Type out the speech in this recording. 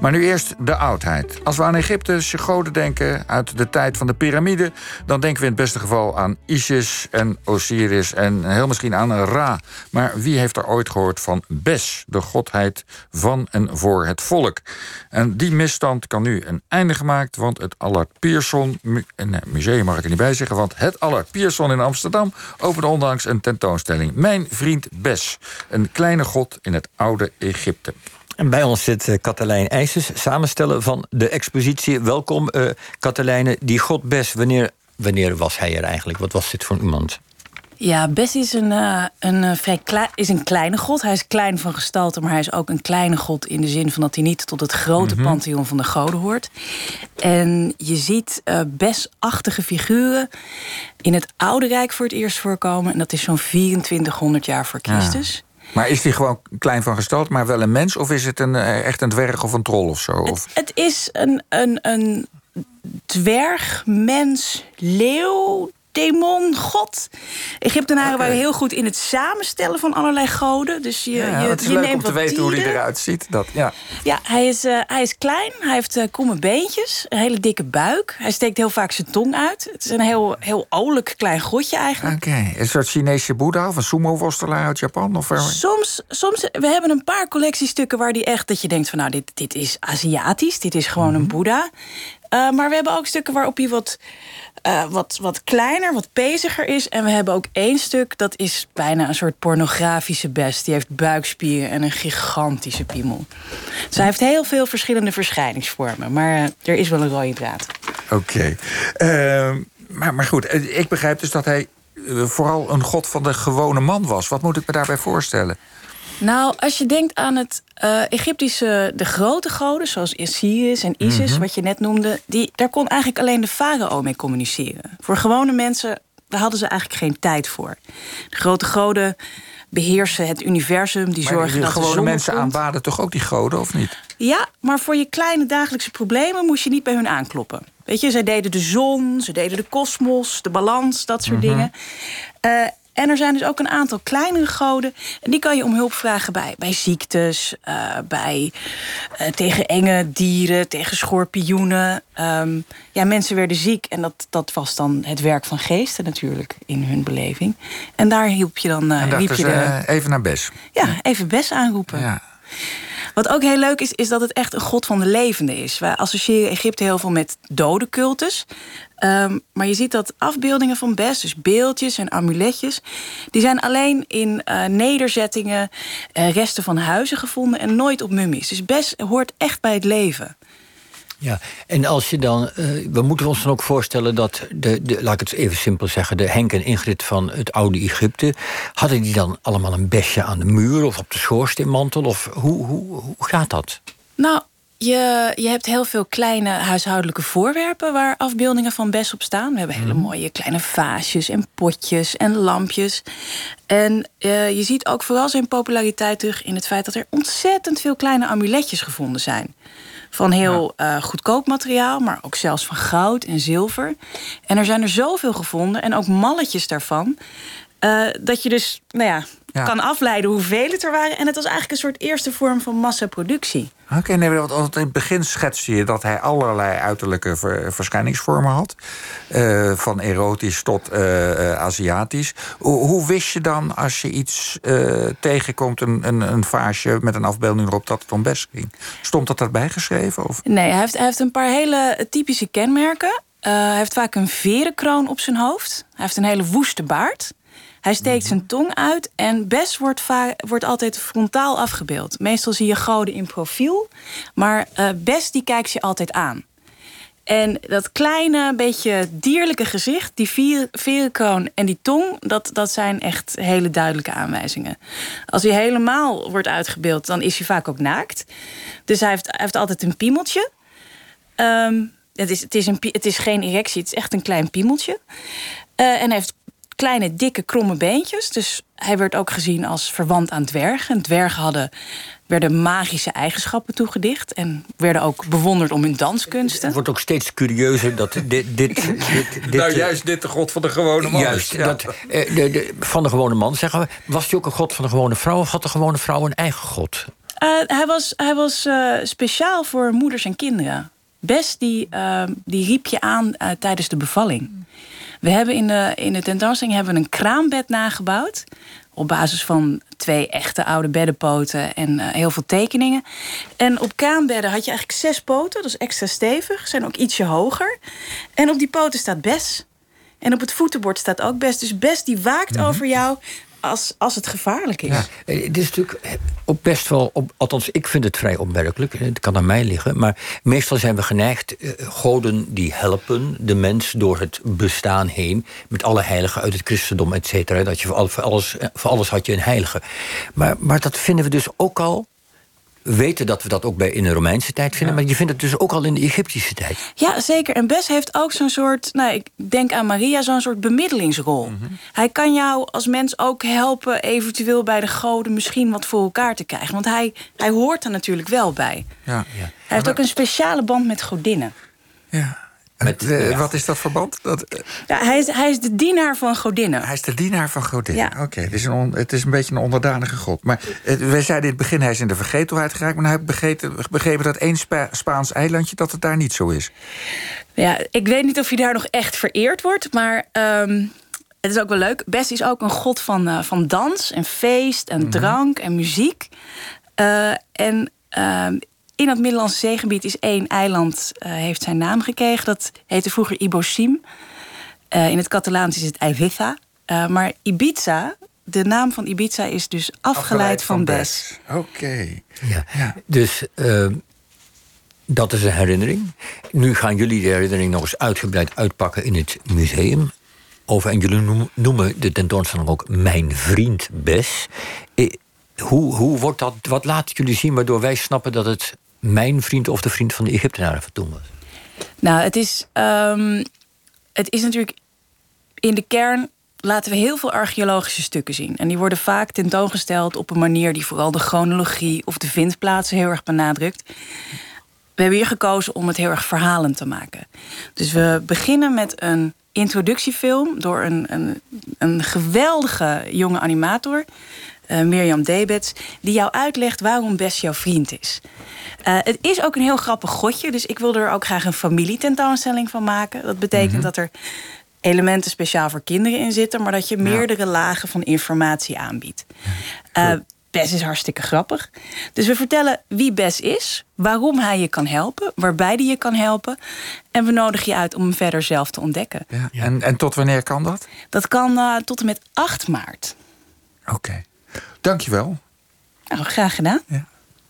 Maar nu eerst de oudheid. Als we aan Egyptische goden denken uit de tijd van de piramide, dan denken we in het beste geval aan Isis en Osiris en heel misschien aan Ra. Maar wie heeft er ooit gehoord van Bes, de godheid van en voor het volk? En die misstand kan nu een einde gemaakt, want het Allard Pierson nee, museum mag ik er niet bij zeggen, want het Allard Pierson in Amsterdam opende ondanks een tentoonstelling. Mijn vriend Bes, een kleine god in het oude Egypte. En bij ons zit uh, Katelijn IJsers, samenstellen van de expositie. Welkom, uh, Katelijne. Die god Bes, wanneer, wanneer was hij er eigenlijk? Wat was dit voor iemand? Ja, Bes is een, uh, een, vrij is een kleine god. Hij is klein van gestalte, maar hij is ook een kleine god... in de zin van dat hij niet tot het grote mm pantheon van de goden hoort. En je ziet uh, besachtige figuren in het Oude Rijk voor het eerst voorkomen. En dat is zo'n 2400 jaar voor Christus. Maar is hij gewoon klein van gestalte, maar wel een mens? Of is het een, eh, echt een dwerg of een troll of zo? Het, het is een, een, een dwerg, mens, leeuw, demon, god. Egyptenaren waren heel goed in het samenstellen van allerlei goden. Dus je, ja, je, het is je leuk neemt om te weten hoe hij eruit ziet. Dat, ja, ja hij, is, uh, hij is klein, hij heeft uh, kromme beentjes, een hele dikke buik. Hij steekt heel vaak zijn tong uit. Het is een heel, heel olijk klein godje eigenlijk. Oké, okay. een soort Chinese boeddha of een sumo-worstelaar uit Japan? Of soms, soms, we hebben een paar collectiestukken waar die echt... dat je denkt van nou, dit, dit is Aziatisch, dit is gewoon mm -hmm. een boeddha. Uh, maar we hebben ook stukken waarop hij wat, uh, wat, wat kleiner, wat peziger is. En we hebben ook één stuk, dat is bijna een soort pornografische best. Die heeft buikspieren en een gigantische piemel. Dus hij heeft heel veel verschillende verschijningsvormen. Maar uh, er is wel een rode draad. Oké. Okay. maar, maar goed, ik begrijp dus dat hij vooral een god van de gewone man was. Wat moet ik me daarbij voorstellen? Nou, als je denkt aan het uh, Egyptische, de grote goden, zoals Osiris en Isis, mm -hmm. wat je net noemde, die, daar kon eigenlijk alleen de farao mee communiceren. Voor gewone mensen, daar hadden ze eigenlijk geen tijd voor. De grote goden beheersen het universum, die maar zorgen de dat gewone de zon mensen komt. aanbaden toch ook die goden, of niet? Ja, maar voor je kleine dagelijkse problemen moest je niet bij hun aankloppen. Weet je, zij deden de zon, ze deden de kosmos, de balans, dat soort Mhm. dingen. Uh, en er zijn dus ook een aantal kleinere goden. En die kan je om hulp vragen bij, bij ziektes, uh, bij, uh, tegen enge dieren, tegen schorpioenen. Um, ja, mensen werden ziek en dat, dat was dan het werk van geesten natuurlijk in hun beleving. En daar hielp je dan. Uh, en riep je de, eh, even naar Bes. ja, even Bes aanroepen. Ja. Wat ook heel leuk is, is dat het echt een god van de levende is. Wij associëren Egypte heel veel met dode cultus. Um, maar je ziet dat afbeeldingen van Bes, dus beeldjes en amuletjes... die zijn alleen in uh, nederzettingen, uh, resten van huizen gevonden... en nooit op mummies. Dus Bes hoort echt bij het leven. Ja, en als je dan. Uh, we moeten ons dan ook voorstellen dat. De, de, laat ik het even simpel zeggen. De Henk en Ingrid van het oude Egypte. hadden die dan allemaal een besje aan de muur of op de schoorsteenmantel? Of hoe, hoe, hoe gaat dat? Nou. Je, je hebt heel veel kleine huishoudelijke voorwerpen waar afbeeldingen van Bes op staan. We hebben hele mooie kleine vaasjes en potjes en lampjes. En uh, je ziet ook vooral zijn populariteit terug in het feit dat er ontzettend veel kleine amuletjes gevonden zijn. Van heel uh, goedkoop materiaal, maar ook zelfs van goud en zilver. En er zijn er zoveel gevonden en ook malletjes daarvan. Uh, dat je dus nou ja, ja. kan afleiden hoeveel het er waren. En het was eigenlijk een soort eerste vorm van massaproductie. Oké, okay, nee, want in het begin schetste je dat hij allerlei uiterlijke ver, verschijningsvormen had. Uh, van erotisch tot uh, Aziatisch. Hoe, hoe, wist je dan als je iets tegenkomt, een, een, een, vaasje met een afbeelding erop, dat het om best ging? Stond dat daarbij geschreven? Of? Nee, hij heeft, hij heeft een paar hele typische kenmerken. hij heeft vaak een verenkroon op zijn hoofd. Hij heeft een hele woeste baard. Hij steekt zijn tong uit en Bes wordt, wordt altijd frontaal afgebeeld. Meestal zie je goden in profiel, maar uh, Bes die kijkt je altijd aan. En dat kleine, beetje dierlijke gezicht, die verenkroon en die tong... Dat, dat zijn echt hele duidelijke aanwijzingen. Als hij helemaal wordt uitgebeeld, dan is hij vaak ook naakt. Dus hij heeft, hij heeft altijd een piemeltje. Um, het, is, het, is een, het is geen erectie, het is echt een klein piemeltje. Uh, en hij heeft kleine, dikke, kromme beentjes. Dus hij werd ook gezien als verwant aan dwergen. En dwergen hadden, werden magische eigenschappen toegedicht... en werden ook bewonderd om hun danskunsten. Het wordt ook steeds curieuzer dat dit... dit, dit, dit nou, juist dit de god van de gewone man juist, is. Ja. Dat, de, de, van de gewone man, zeggen we. Was hij ook een god van de gewone vrouw... of had de gewone vrouw een eigen god? Uh, hij was, hij was uh, speciaal voor moeders en kinderen. Best die, uh, die riep je aan tijdens de bevalling. We hebben in de, in de tentoonstelling hebben we een kraambed nagebouwd. Op basis van twee echte oude beddenpoten en heel veel tekeningen. En op kraambedden had je eigenlijk zes poten, dat is extra stevig, zijn ook ietsje hoger. En op die poten staat Bes. En op het voetenbord staat ook Bes. Dus Bes die waakt mhm. over jou als, als het gevaarlijk is. Ja, eh, het is natuurlijk eh, ook best wel, op, althans ik vind het vrij opmerkelijk, het kan aan mij liggen, maar meestal zijn we geneigd, eh, goden die helpen de mens door het bestaan heen, met alle heiligen uit het christendom, et cetera, dat je voor alles, voor alles had je een heilige. Maar, maar dat vinden we dus ook al weten dat we dat ook bij in de Romeinse tijd vinden, maar je vindt het dus ook al in de Egyptische tijd. Ja, zeker. En Bes heeft ook zo'n soort, nou, ik denk aan Maria, zo'n soort bemiddelingsrol. Mhm. Hij kan jou als mens ook helpen, eventueel bij de goden misschien wat voor elkaar te krijgen. Want hij, hij hoort er natuurlijk wel bij. Ja. ja. Hij heeft ook een speciale band met godinnen. Ja. Met, uh, Wat is dat verband? Dat, uh, ja, hij, is, hij is de dienaar van godinnen. Hij is de dienaar van godinnen. Ja. Oké, het, is een het is een beetje een onderdanige god. Maar uh, wij zeiden in het begin, hij is in de vergetelheid geraakt... maar hij heeft begrepen, begrepen dat één Spa Spaans eilandje... dat het daar niet zo is. Ja, ik weet niet of hij daar nog echt vereerd wordt... maar um, het is ook wel leuk. Best is ook een god van, van dans en feest en mm -hmm. drank en muziek. en ehm, in dat Middellandse zeegebied is één eiland, uh, heeft zijn naam gekregen. Dat heette vroeger Ibosim. Uh, in het Catalaans is het Ibiza. Uh, maar Ibiza, de naam van Ibiza is dus afgeleid, afgeleid van, van Bes. Oké. Ja. ja. Dus dat is een herinnering. Nu gaan jullie de herinnering nog eens uitgebreid uitpakken in het museum. Over, en jullie noemen de tentoonstelling ook Mijn Vriend Bes. Hoe, hoe wordt dat, wat laten jullie zien waardoor wij snappen dat het mijn vriend of de vriend van de Egyptenaren van toen was? Nou, het is, um, het is natuurlijk in de kern laten we heel veel archeologische stukken zien. En die worden vaak tentoongesteld op een manier die vooral de chronologie of de vindplaatsen heel erg benadrukt. We hebben hier gekozen om het heel erg verhalend te maken. Dus we beginnen met een introductiefilm door een, een, een geweldige jonge animator, uh, Mirjam Debets, die jou uitlegt waarom Best jouw vriend is. Uh, het is ook een heel grappig godje, dus ik wil er ook graag een familietentoonstelling van maken. Dat betekent mhm. dat er elementen speciaal voor kinderen in zitten, maar dat je meerdere lagen van informatie aanbiedt. Uh, Bes is hartstikke grappig. Dus we vertellen wie Bes is, waarom hij je kan helpen, waarbij hij je kan helpen. En we nodigen je uit om hem verder zelf te ontdekken. Ja. En, en tot wanneer kan dat? Dat kan uh, tot en met 8 maart. Oké. Okay. Dankjewel. Nou, graag gedaan. Ja.